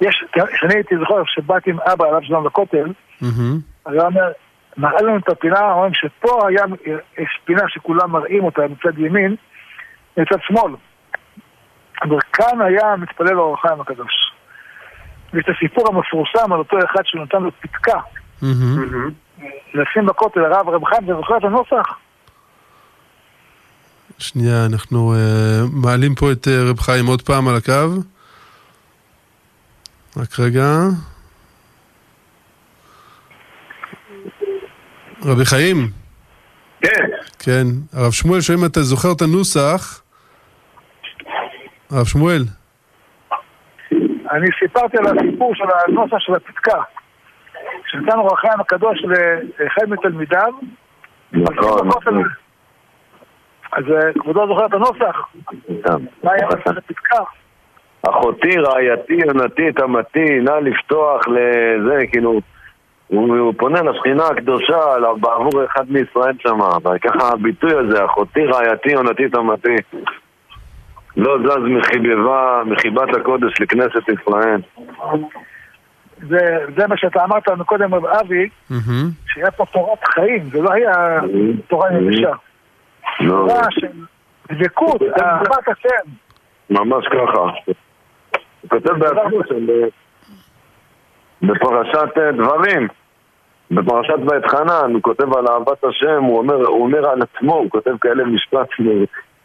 יש, כשאני הייתי זוכר, כשבאתי עם אבא עליו שלום לכותל, היה אומר, מראה לנו את הפינה, אומרים שפה היה, יש פינה שכולם מראים אותה מצד ימין, מצד שמאל. וכאן היה מתפלל אור החיים הקדוש. ויש את הסיפור המפורסם על אותו אחד שנתן לו פתקה. לשים בכותל הרב רב חיים, אתה זוכר את הנוסח? שנייה, אנחנו uh, מעלים פה את uh, רב חיים עוד פעם על הקו. רק רגע. רבי חיים? כן. כן. הרב שמואל שואל אם אתה זוכר את הנוסח. הרב שמואל. אני סיפרתי על הסיפור של הנוסח של הפתקה. שנתנו רחיים הקדוש לאחד מתלמידיו. נכון. אז אה, כבודו זוכר את הנוסח? מה היה נוסח הפתקה? אחותי, רעייתי, יונתי, תמתי, נא לפתוח לזה, כאילו, הוא, פונה לשכינה הקדושה בעבור אחד מישראל שם, וככה הביטוי הזה, אחותי, רעייתי, יונתי, תמתי, לא זז מחיבבה, מחיבת הקודש לכנסת ישראל. זה, זה מה שאתה אמרת לנו קודם, רב אבי, שהיה פה תורת חיים, זה לא היה תורה יבשה. לא. תורה של דבקות, אהבת השם. ממש ככה. הוא כותב בעצמו בפרשת אה, דברים, בפרשת בית חנן, הוא כותב על אהבת השם, הוא אומר, הוא אומר על עצמו, הוא כותב כאלה משפט,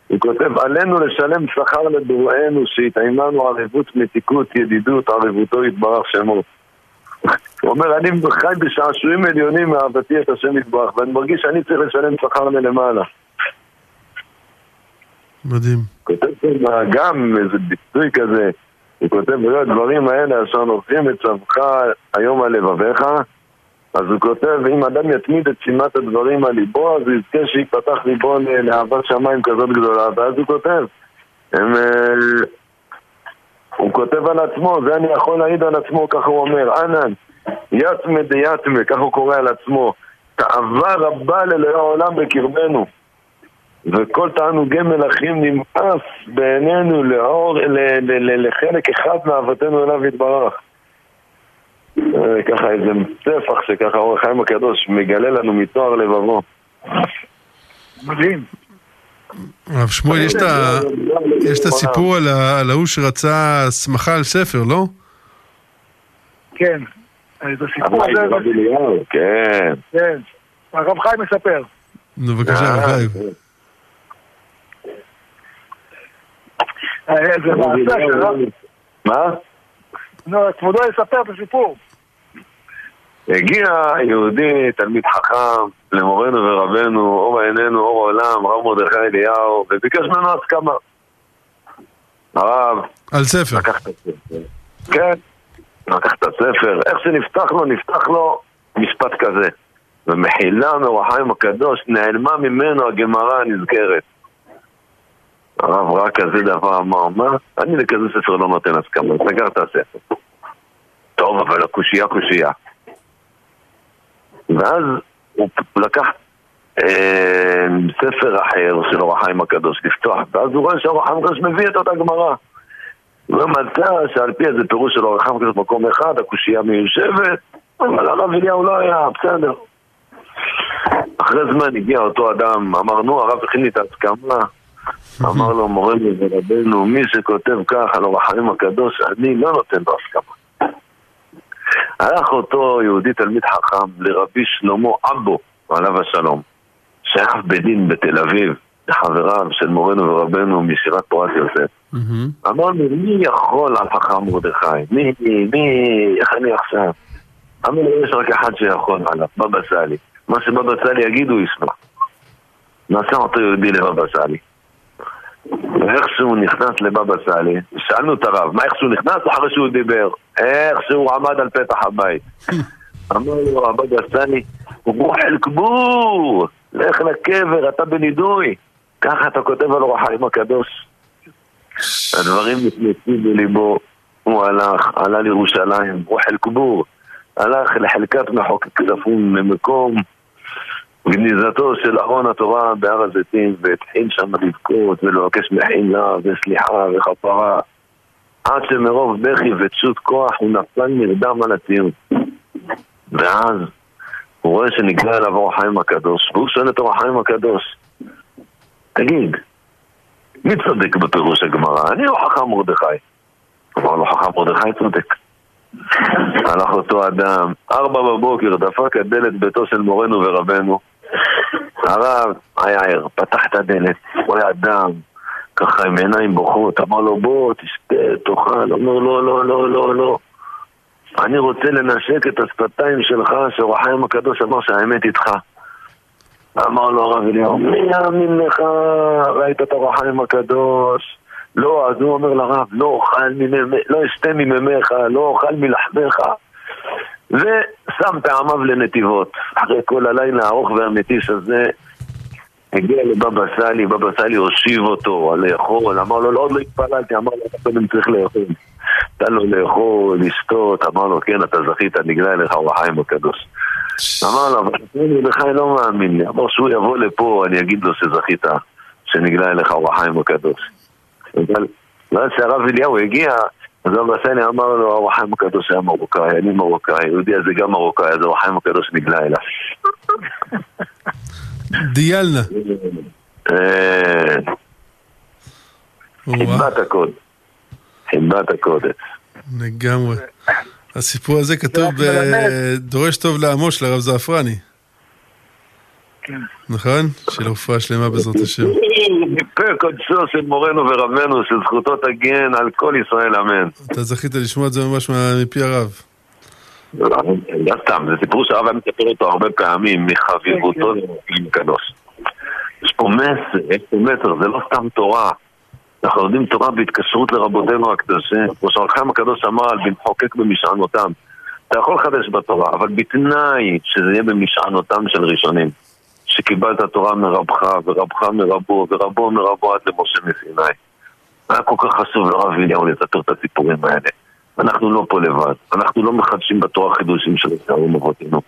הוא כותב, עלינו לשלם שכר לדוראנו, שהתאמנו ערבות, מתיקות, ידידות, ערבותו יתברך שמו. הוא אומר, אני חי בשעשועים עליונים מאהבתי את השם יתברך, ואני מרגיש שאני צריך לשלם שכר מלמעלה. מדהים. כותב גם איזה ביטוי כזה, הוא כותב, ולא הדברים האלה אשר נובעים את צווך היום על לבביך, אז הוא כותב, אם אדם יתמיד את שימת הדברים על ליבו, אז הוא יזכה שיפתח ליבו לאהבת שמיים כזאת גדולה, ואז הוא כותב, הם... אה, הוא כותב על עצמו, זה אני יכול להעיד על עצמו, ככה הוא אומר, אנן, יתמה דיתמה, ככה הוא קורא על עצמו, תאווה רבה לאלוהי העולם בקרבנו. וכל תענוגי מלכים נמאס בעינינו לאור, לחלק אחד מאהבתנו אליו יתברך. ככה איזה טפח שככה אור החיים הקדוש מגלה לנו מתואר לבבו. מדהים. הרב שמואל, יש את הסיפור על ההוא שרצה הסמכה על ספר, לא? כן. את הסיפור הזה... כן. כן. הרב חיים מספר. נו, בבקשה, הרב אה, חיים. כן. אה, מעשה. מה? נו, כבודו יספר את הסיפור. הגיע יהודי, תלמיד חכם, למורנו ורבנו, אור עינינו, אור העולם, רב מרדכי אליהו, וביקש ממנו הסכמה. הרב על ספר. לקח את הספר. כן, לקח את הספר. איך שנפתח לו, נפתח לו משפט כזה. ומחילה מאור החיים הקדוש, נעלמה ממנו הגמרא הנזכרת. הרב ראה כזה דבר, אמר, מה? אני לכזה ספר לא נותן הסכמה, סגר את הספר. טוב, אבל הקושייה קושייה. ואז הוא לקח אה, ספר אחר של אור החיים הקדוש לפתוח, ואז הוא רואה שאור החיים הקדוש מביא את אותה גמרא. ומצא שעל פי איזה פירוש של אור החיים הקדוש במקום אחד, הקושייה מיושבת, אבל הרב אליהו לא היה, בסדר. אחרי זמן הגיע אותו אדם, אמר, נו, הרב הכין לי את ההסכמה. אמר לו מורנו ורבנו, מי שכותב כך על אור החיים הקדוש, אני לא נותן לו הסכמה. הלך אותו יהודי תלמיד חכם לרבי שלמה אבו, עליו השלום, שהיה בית דין בתל אביב, לחבריו של מורנו ורבנו משירת תורת יוסף. אמר לי, מי יכול על חכם מרדכי? מי, מי, איך אני עכשיו? אמר לי, יש רק אחד שיכול עליו, בבא סאלי. מה שבבא סאלי יגיד הוא ישמע. נסע אותו יהודי לבבא סאלי. ואיכשהו נכנס לבבא סאלי, שאלנו את הרב, מה איכשהו נכנס אחרי שהוא דיבר? איכשהו עמד על פתח הבית. אמר לו הבבא סאלי, רוחל קבור, לך לקבר, אתה בנידוי. ככה אתה כותב על אור החיים הקדוש. הדברים נכנסים בליבו, הוא הלך, עלה לירושלים, רוחל קבור, הלך לחלקת מחוקק כספים למקום גניזתו של ארון התורה בהר הזיתים, והתחיל שם לבכות ולבקש מחילה וסליחה וכפרה, עד שמרוב בכי ותשות כוח הוא נפל נרדם על הציון. ואז הוא רואה שנגלה אליו אור החיים הקדוש, והוא שואל את אור החיים הקדוש, תגיד, מי צודק בפירוש הגמרא? אני או חכם מרדכי? אמר לו חכם מרדכי צודק. הלך אותו אדם, ארבע בבוקר, דפק את דלת ביתו של מורנו ורבנו. הרב היה ער, פתח את הדלת, הוא היה אדם, ככה עם עיניים בוכות, אמר לו בוא, תשתה, תאכל, אומר לא, לא, לא, לא, לא. אני רוצה לנשק את השפתיים שלך, שאור החיים הקדוש אמר שהאמת איתך. אמר לו הרב אליהו, מי יאמין לך? ראית את אור החיים הקדוש? לא, אז הוא אומר לרב, לא אוכל ממימך, לא אשתה ממימיך, לא אוכל מלחמך. ושם פעמיו לנתיבות. אחרי כל הלילה הארוך והמתיש הזה, הגיע לבבא סאלי, בבא סאלי הושיב אותו על לאכול, אמר לו, לא, עוד לא התפללתי, אמר לו, אתה קודם צריך לאכול. נתן לו לאכול, לשתות, אמר לו, כן, אתה זכית, נגלה אליך אור החיים הקדוש. אמר לו, אבל אני בכלל לא מאמין לי. אמר שהוא יבוא לפה, אני אגיד לו שזכית, שנגלה אליך אור החיים הקדוש. אבל ואז כשהרב אליהו הגיע, אז רב הסני אמר לו, החיים הקדוש היה מרוקאי, אני מרוקאי, יהודי הזה גם מרוקאי, אז החיים הקדוש נגלה אליו. דיאלנה. חיבת הקוד. חיבת הקודש. לגמרי. הסיפור הזה כתוב. בדורש טוב לעמו של הרב זעפרני, כן. נכון? של רפואה שלמה בעזרת השם. מפה קודשו של מורנו ורבנו, שזכותו תגן על כל ישראל אמן. אתה זכית לשמוע את זה ממש מפי הרב. לא סתם, זה סיפור שהרב היה מספר אותו הרבה פעמים, מחביבותו כן, למקום קדוש. יש פה מסר, יש פה מסר, זה לא סתם תורה. אנחנו לומדים תורה בהתקשרות לרבותינו הקדושים. כמו שהרחם הקדוש אמר על במחוקק במשענותם. אתה יכול לחדש בתורה, אבל בתנאי שזה יהיה במשענותם של ראשונים. שקיבלת תורה מרבך, ורבך מרבו, ורבו מרבו עד למשה מסיני. היה כל כך חשוב לרב אליהו לספר את הסיפורים האלה. אנחנו לא פה לבד, אנחנו לא מחדשים בתורה חידושים של שערים אבותינו.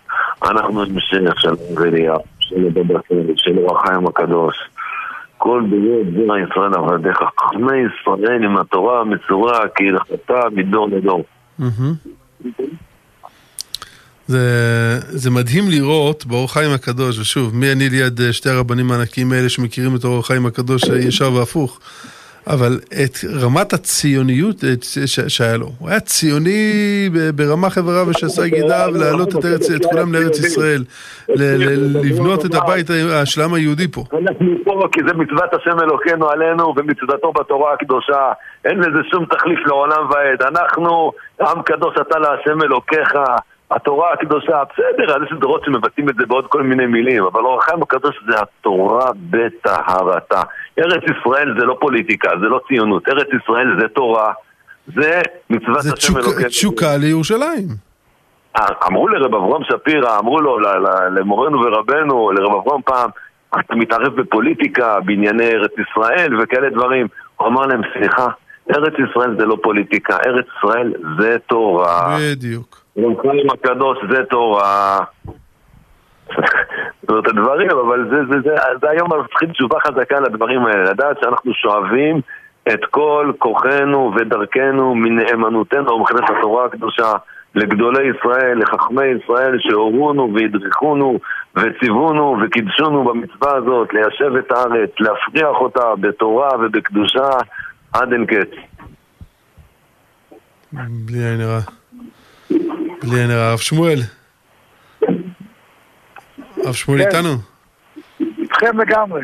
אנחנו המשך של אליהו, של בבקר, של אור החיים הקדוש. כל בריאות זרע ישראל עבדיך, חכמי ישראל עם התורה המצורע כהלכתה מדור לדור. זה, זה מדהים לראות באור חיים הקדוש, ושוב, מי אני ליד אה, שתי הרבנים הענקיים האלה שמכירים את אור חיים הקדוש אה, ישר והפוך. אבל את רמת הציוניות שהיה לו, הוא היה ציוני ברמה חברה ושסה גידיו להעלות את, ארץ, את כולם לארץ ישראל, לבנות את הבית של העם היהודי פה. אנחנו פה כי זה מצוות השם אלוקינו עלינו ומצוותו בתורה הקדושה, אין לזה שום תחליף לעולם ועד. אנחנו, עם קדוש אתה להשם אלוקיך. התורה הקדושה, בסדר, אז יש דורות שמבטאים את זה בעוד כל מיני מילים, אבל אור החיים הקדוש זה התורה בטהרתה. ארץ ישראל זה לא פוליטיקה, זה לא ציונות, ארץ ישראל זה תורה, זה מצוות השם אלוקינו. זה תשוקה לירושלים. אה, אמרו לרב אברהם שפירא, אמרו לו, למורנו ורבנו, לרב אברהם פעם, אתה מתערב בפוליטיקה, בענייני ארץ ישראל וכאלה דברים. הוא אמר להם, סליחה, ארץ ישראל זה לא פוליטיקה, ארץ ישראל זה תורה. בדיוק. יום הקדוש זה תורה. זאת הדברים, אבל זה, זה, זה, זה היום אנחנו צריכים תשובה חזקה לדברים האלה, לדעת שאנחנו שואבים את כל כוחנו ודרכנו מנאמנותנו ומבחינת התורה הקדושה לגדולי ישראל, לחכמי ישראל שהורונו והדריכונו וציוונו וקידשונו במצווה הזאת, ליישב את הארץ, להפריח אותה בתורה ובקדושה עד אין קץ. בלי עין הרע. בלי עין הרע. הרב שמואל. הרב שמואל כן. איתנו? איתכם לגמרי.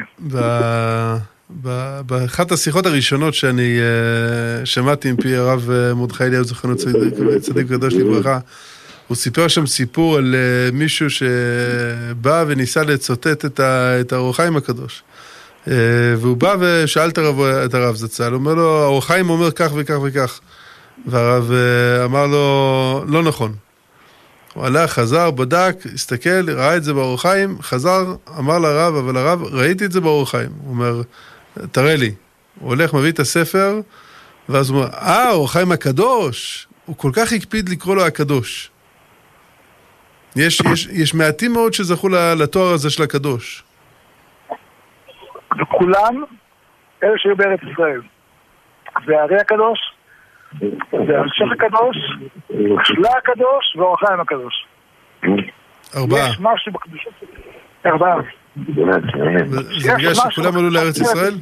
באחת השיחות הראשונות שאני uh, שמעתי עם פי הרב uh, מרדכי אליהו זכרנו צדיק, קדוש לברכה, הוא סיפר שם סיפור על uh, מישהו שבא וניסה לצוטט את, ה, את האור החיים הקדוש. והוא בא ושאל את הרב, את הרב זצ"ל, הוא אומר לו, האור החיים אומר כך וכך וכך. והרב אמר לו, לא נכון. הוא הלך, חזר, בדק, הסתכל, ראה את זה באור חיים, חזר, אמר לרב, אבל הרב, ראיתי את זה באור חיים. הוא אומר, תראה לי. הוא הולך, מביא את הספר, ואז הוא אומר, אה, אור חיים הקדוש. הוא כל כך הקפיד לקרוא לו הקדוש. יש, יש, יש מעטים מאוד שזכו לתואר הזה של הקדוש. וכולם אלה שהיו בארץ ישראל. זה הארי הקדוש, זה המשך הקדוש, שלה הקדוש ואור החיים הקדוש. ארבעה. יש משהו בקדושה ארבעה. זה בגלל שכולם עלו לארץ ישראל?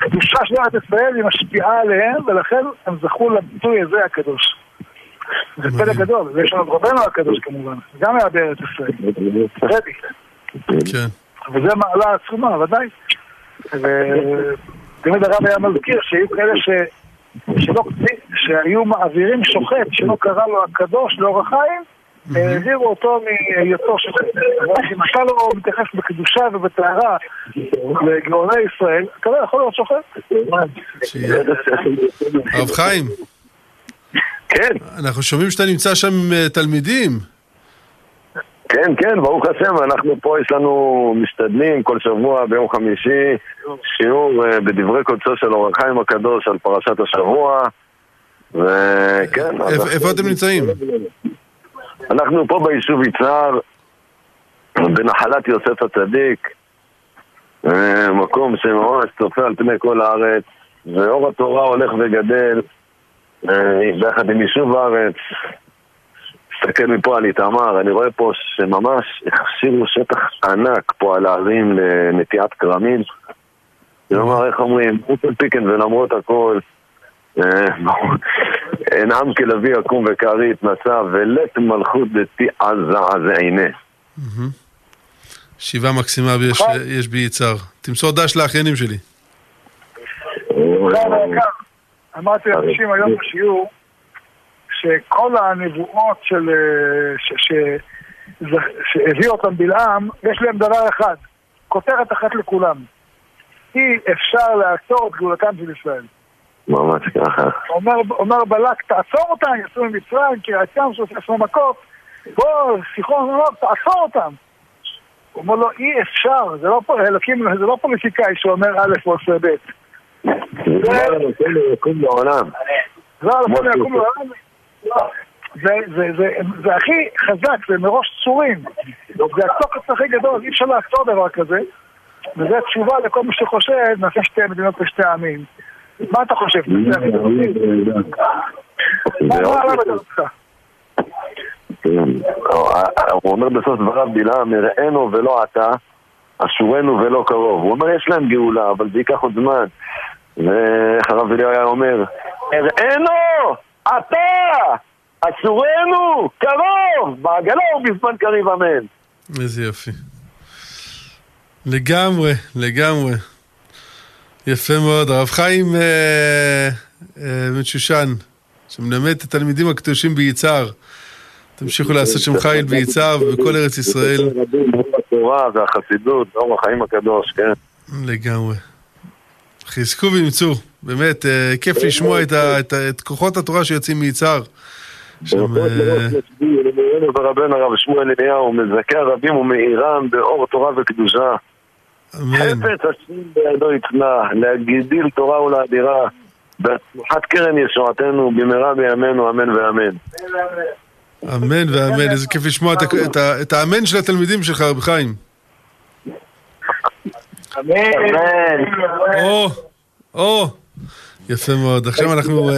קדושה של ארץ ישראל היא משפיעה עליהם ולכן הם זכו לביטוי הזה הקדוש. זה פלא גדול, ויש לנו רבנו הקדוש כמובן, גם היה בארץ ישראל, רבי. כן. וזה מעלה עצומה, ודאי. תמיד הרב היה מזכיר שיהיו כאלה ש... שלא, שהיו מעבירים שוחט שלא קרא לו הקדוש לאור החיים, העבירו אותו מהיותו שוחט. אם אתה לא מתייחס בקדושה ובטהרה לגאוני ישראל, אתה לא יכול להיות שוחט. הרב חיים. כן. אנחנו שומעים שאתה נמצא שם עם אה, תלמידים. כן, כן, ברוך השם, אנחנו פה יש לנו משתדלים כל שבוע ביום חמישי שיעור אה, בדברי קודשו של אור החיים הקדוש על פרשת השבוע וכן... איפה אתם נמצאים? אנחנו פה ביישוב יצהר בנחלת יוסף הצדיק אה, מקום שממש צופה על פני כל הארץ ואור התורה הולך וגדל אה, ביחד עם יישוב הארץ מסתכל מפה על איתמר, אני רואה פה שממש הכשירו שטח ענק פה על הערים לנטיעת כרמים. כלומר, איך אומרים, חוץ על פיקן ולמרות הכל, אה, אין עם כלביא יקום וכארי יתנשא, ולית מלכות דתי עזה עזעיני. שיבה מקסימה יש בי יצהר. תמסור דש לאחיינים שלי. אמרתי לאנשים היום בשיעור שכל הנבואות של... שהביא אותם בלעם, יש להם דבר אחד, כותרת אחת לכולם. אי אפשר לעצור את גאולתם של ישראל. ממש ככה. אומר, אומר בלק, תעצור אותם, יצאו ממצרים, כי ים שעושה עשו מכות. בוא, סיחון אומר, תעצור אותם. הוא אומר לו, אי אפשר, זה לא, אלוקים, זה לא פוליטיקאי שאומר א' ועושה ב'. זה הנותן ליקום לעולם. זה הנותן ליקום לעולם. זה, זה, זה, זה הכי חזק, זה מראש צורים. זה התוקף הכי גדול, אי אפשר לעצור דבר כזה. וזו תשובה לכל מי שחושב, נעשה שתי מדינות ושתי עמים. מה אתה חושב? מה עלה בדעתך? הוא אומר בסוף דבריו בלעם, הראינו ולא עתה, אשורנו ולא קרוב. הוא אומר, יש להם גאולה, אבל זה ייקח עוד זמן. ואיך הרב אליהו היה אומר, הראינו! אתה! אסורנו! קרוב! בעגלה ובזמן קריב אמן. איזה יופי. לגמרי, לגמרי. יפה מאוד. הרב חיים אה, אה, בן שושן, שמלמד את התלמידים הקדושים ביצהר. תמשיכו לעשות שם חיל ביצהר ובכל ארץ ישראל. התורה והחסידות, אור החיים הקדוש, כן. לגמרי. חזקו ואמצו, באמת, אה, כיף לשמוע את כוחות התורה שיוצאים מיצהר. שם... ורבנו הרב שמואל אליהו, מזכה רבים ומאירם באור תורה וקדושה. אמן. חפץ השם בידו יצנע, להגדיל תורה ולאדירה, בהצלחת קרן ישועתנו במהרה בימינו, אמן ואמן. אמן ואמן, איזה כיף לשמוע את האמן של התלמידים שלך, רב חיים. אמן. או, או. יפה מאוד. עכשיו אנחנו,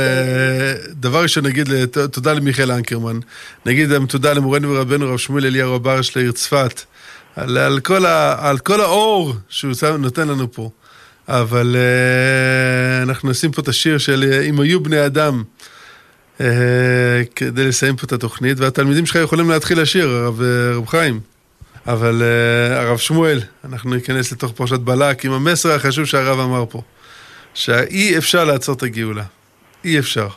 דבר ראשון נגיד תודה למיכאל אנקרמן. נגיד תודה למורנו ורבנו רב שמואל אליהו רבר של העיר צפת. על, על, כל ה, על כל האור שהוא נותן לנו פה. אבל uh, אנחנו נשים פה את השיר של אם היו בני אדם כדי לסיים פה את התוכנית, והתלמידים שלך יכולים להתחיל לשיר, הרב, הרב חיים. אבל הרב שמואל, אנחנו ניכנס לתוך פרשת בלק עם המסר החשוב שהרב אמר פה, שאי אפשר לעצור את הגאולה. אי אפשר.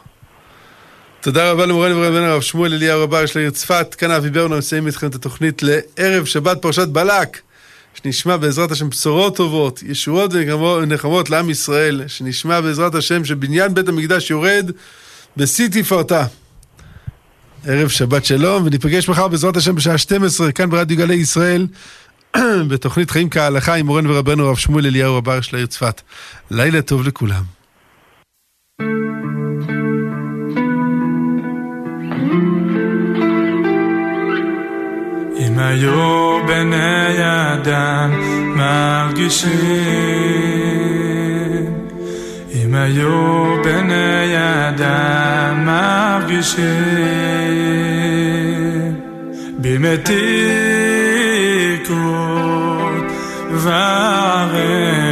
תודה רבה למורנו ורבנו הרב שמואל אליהו רבה של העיר צפת. כאן אבי ברנו מסיים איתכם את התוכנית לערב שבת פרשת בלק. שנשמע בעזרת השם בשורות טובות, ישועות ונחמות לעם ישראל. שנשמע בעזרת השם שבניין בית המקדש יורד בשיא תפארתה. ערב שבת שלום, וניפגש מחר בעזרת השם בשעה 12 כאן ברדיו גלי ישראל. בתוכנית חיים כהלכה עם מורנו ורבנו הרב שמואל אליהו רבה של העיר צפת. לילה טוב לכולם. אם היו בני אדם מרגישים, אם היו בני אדם מרגישים, במתיקות ורעבות,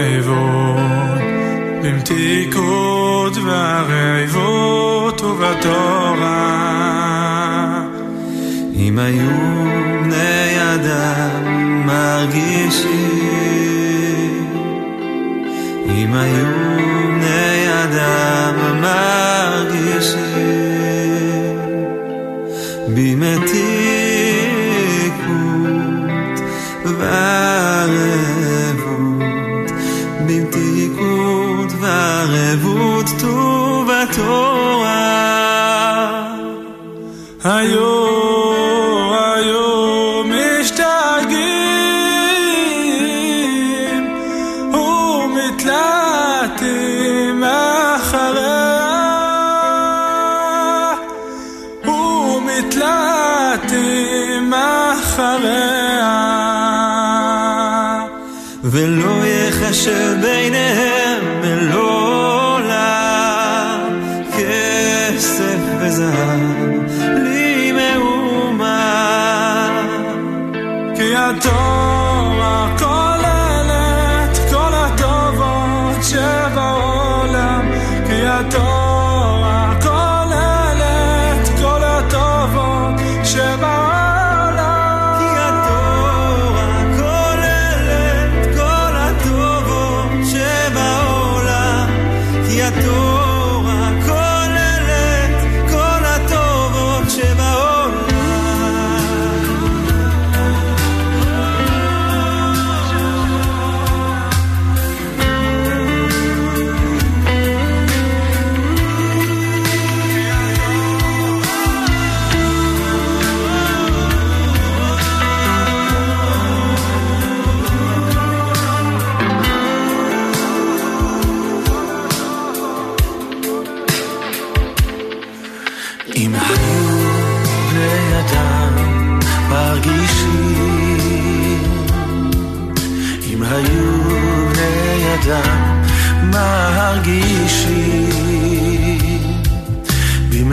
במתיקות ורעבות ובתורה. אם היו בני אדם מרגישים אם היו בני אדם מרגישים במתיקות וערבות במתיקות וערבות טוב התורה. היו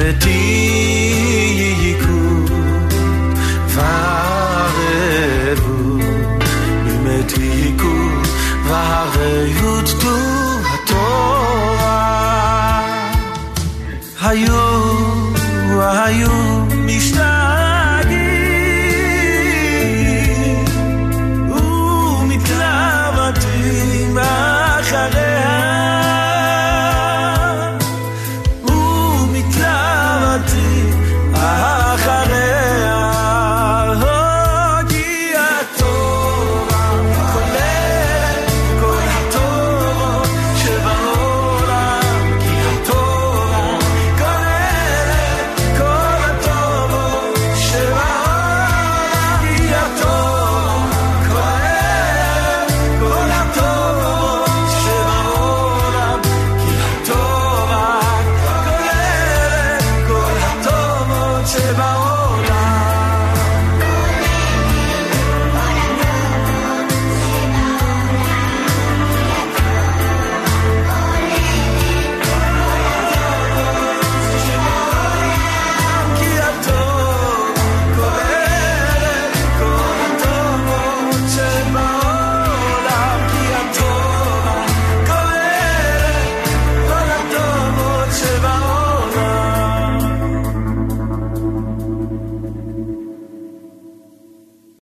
במתי ייקו